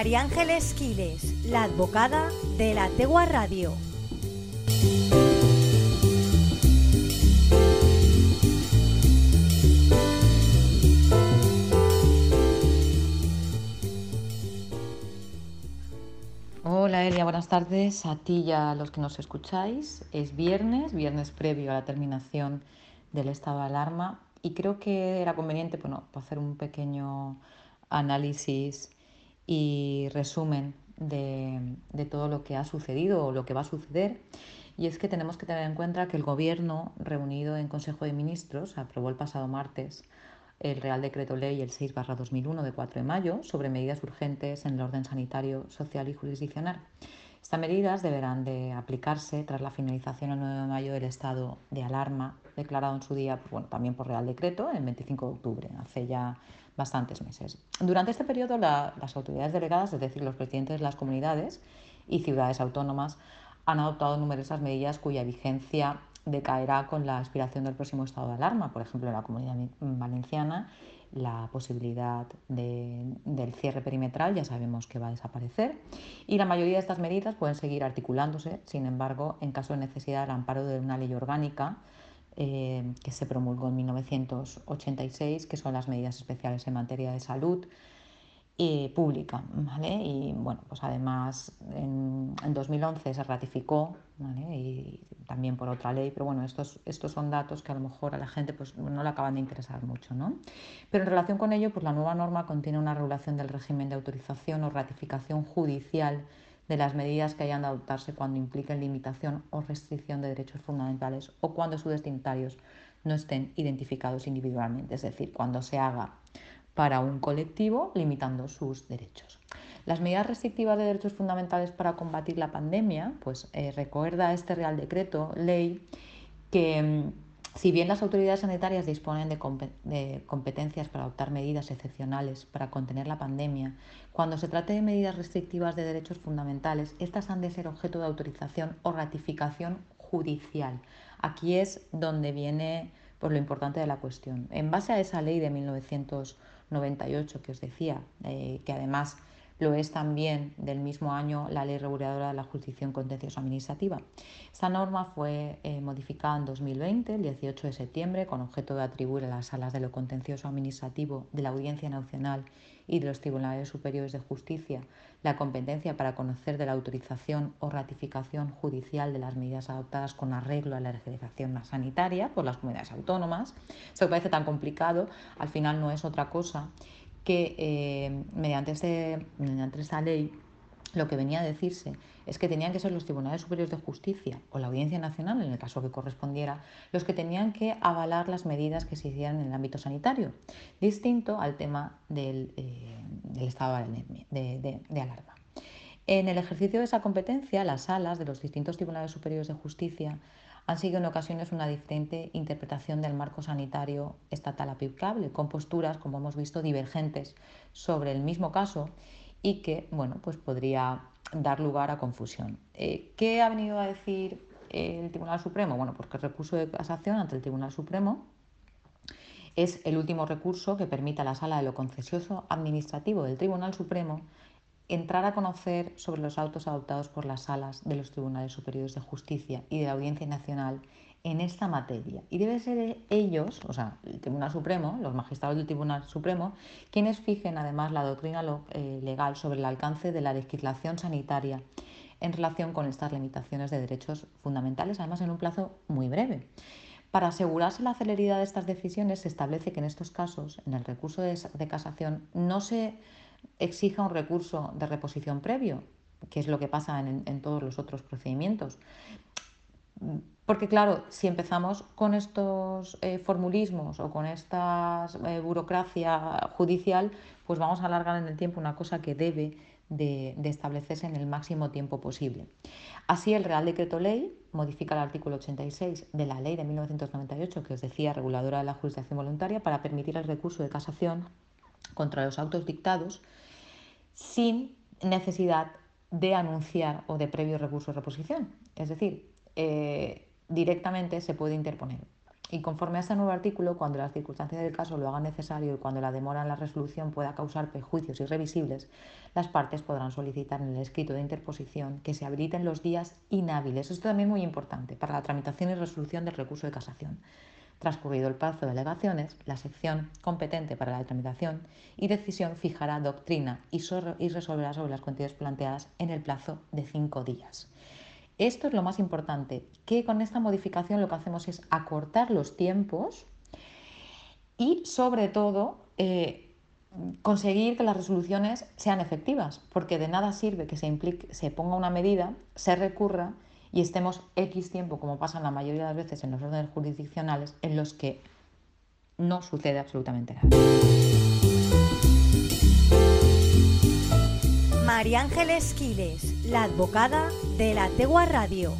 María Ángeles Quiles, la advocada de la Tegua Radio. Hola Elia, buenas tardes a ti y a los que nos escucháis. Es viernes, viernes previo a la terminación del estado de alarma y creo que era conveniente bueno, hacer un pequeño análisis y resumen de, todo lo que ha sucedido o lo que va a suceder. Y es que tenemos que tener en cuenta que el Gobierno, reunido en Consejo de Ministros, aprobó el pasado martes el Real Decreto Ley el 6-2001 de 4 de mayo sobre medidas urgentes en el orden sanitario, social y jurisdiccional. Estas medidas deberán de aplicarse tras la finalización el 9 de mayo del estado de alarma declarado en su día bueno, también por Real Decreto el 25 de octubre, hace ya bastantes meses. Durante este periodo la, las autoridades delegadas, es decir, los presidentes de las comunidades y ciudades autónomas, han adoptado numerosas medidas cuya vigencia decaerá con la expiración del próximo estado de alarma, por ejemplo, en la comunidad valenciana la posibilidad de, del cierre perimetral ya sabemos que va a desaparecer y la mayoría de estas medidas pueden seguir articulándose, sin embargo, en caso de necesidad al amparo de una ley orgánica eh, que se promulgó en 1986, que son las medidas especiales en materia de salud y pública. ¿vale? Y bueno, pues además en, en 2011 se ratificó ¿vale? y también por otra ley, pero bueno, estos, estos son datos que a lo mejor a la gente pues, no le acaban de interesar mucho. ¿no? Pero en relación con ello, pues la nueva norma contiene una regulación del régimen de autorización o ratificación judicial de las medidas que hayan de adoptarse cuando impliquen limitación o restricción de derechos fundamentales o cuando sus destinatarios no estén identificados individualmente, es decir, cuando se haga para un colectivo limitando sus derechos. Las medidas restrictivas de derechos fundamentales para combatir la pandemia, pues eh, recuerda este Real Decreto, ley, que mm, si bien las autoridades sanitarias disponen de, de, competencias para adoptar medidas excepcionales para contener la pandemia, cuando se trate de medidas restrictivas de derechos fundamentales, estas han de ser objeto de autorización o ratificación judicial. Aquí es donde viene pues, lo importante de la cuestión. En base a esa ley de 1900 98 que os decía, eh, que además lo es también del mismo año la Ley Reguladora de la Jurisdicción Contencioso Administrativa. Esta norma fue eh, modificada en 2020, el 18 de septiembre, con objeto de atribuir a las salas de lo contencioso administrativo de la Audiencia Nacional y de los Tribunales Superiores de Justicia la competencia para conocer de la autorización o ratificación judicial de las medidas adoptadas con arreglo a la legislación sanitaria por las comunidades autónomas. Que parece tan complicado, al final no es otra cosa que eh, mediante, este, mediante esta ley lo que venía a decirse es que tenían que ser los tribunales superiores de justicia o la Audiencia Nacional, en el caso que correspondiera, los que tenían que avalar las medidas que se hicieran en el ámbito sanitario, distinto al tema del, eh, estado de, de, alarma. En el ejercicio de esa competencia, las salas de los distintos tribunales superiores de justicia han seguido en ocasiones una diferente interpretación del marco sanitario estatal aplicable, con posturas, como hemos visto, divergentes sobre el mismo caso y que bueno, pues podría dar lugar a confusión. Eh, ¿Qué ha venido a decir el Tribunal Supremo? Bueno, porque el recurso de casación ante el Tribunal Supremo es el último recurso que permite a la Sala de lo Concesioso Administrativo del Tribunal Supremo entrar a conocer sobre los autos adoptados por las salas de los Tribunales Superiores de Justicia y de la Audiencia Nacional en esta materia. Y debe ser ellos, o sea, el Tribunal Supremo, los magistrados del Tribunal Supremo, quienes fijen además la doctrina eh, legal sobre el alcance de la legislación sanitaria en relación con estas limitaciones de derechos fundamentales, además en un plazo muy breve. Para asegurarse la celeridad de estas decisiones, se establece que en estos casos, en el recurso de, de casación, no se exija un recurso de reposición previo, que es lo que pasa en, en todos los otros procedimientos. Porque claro, si empezamos con estos eh, formulismos o con esta eh, burocracia judicial, pues vamos a alargar en el tiempo una cosa que debe de, de, establecerse en el máximo tiempo posible. Así, el Real Decreto Ley modifica el artículo 86 de la Ley de 1998, que os decía, reguladora de la jurisdicción voluntaria, para permitir el recurso de casación contra los autos dictados sin necesidad de anunciar o de previo recurso de reposición. Es decir, eh, directamente se puede interponer. Y conforme a este nuevo artículo, cuando las circunstancias del caso lo hagan necesario y cuando la demora en la resolución pueda causar perjuicios irrevisibles, las partes podrán solicitar en el escrito de interposición que se habiliten los días inhábiles. Esto también es muy importante para la tramitación y resolución del recurso de casación. Transcurrido el plazo de alegaciones, la sección competente para la tramitación y decisión fijará doctrina y, resolverá sobre las cuestiones planteadas en el plazo de cinco días. Esto es lo más importante, que con esta modificación lo que hacemos es acortar los tiempos y sobre todo eh, conseguir que las resoluciones sean efectivas, porque de nada sirve que se, se ponga una medida, se recurra y estemos X tiempo, como pasa la mayoría de las veces en los órdenes jurisdiccionales, en los que no sucede absolutamente nada. María Ángeles Quiles, la advocada de la Tegua Radio.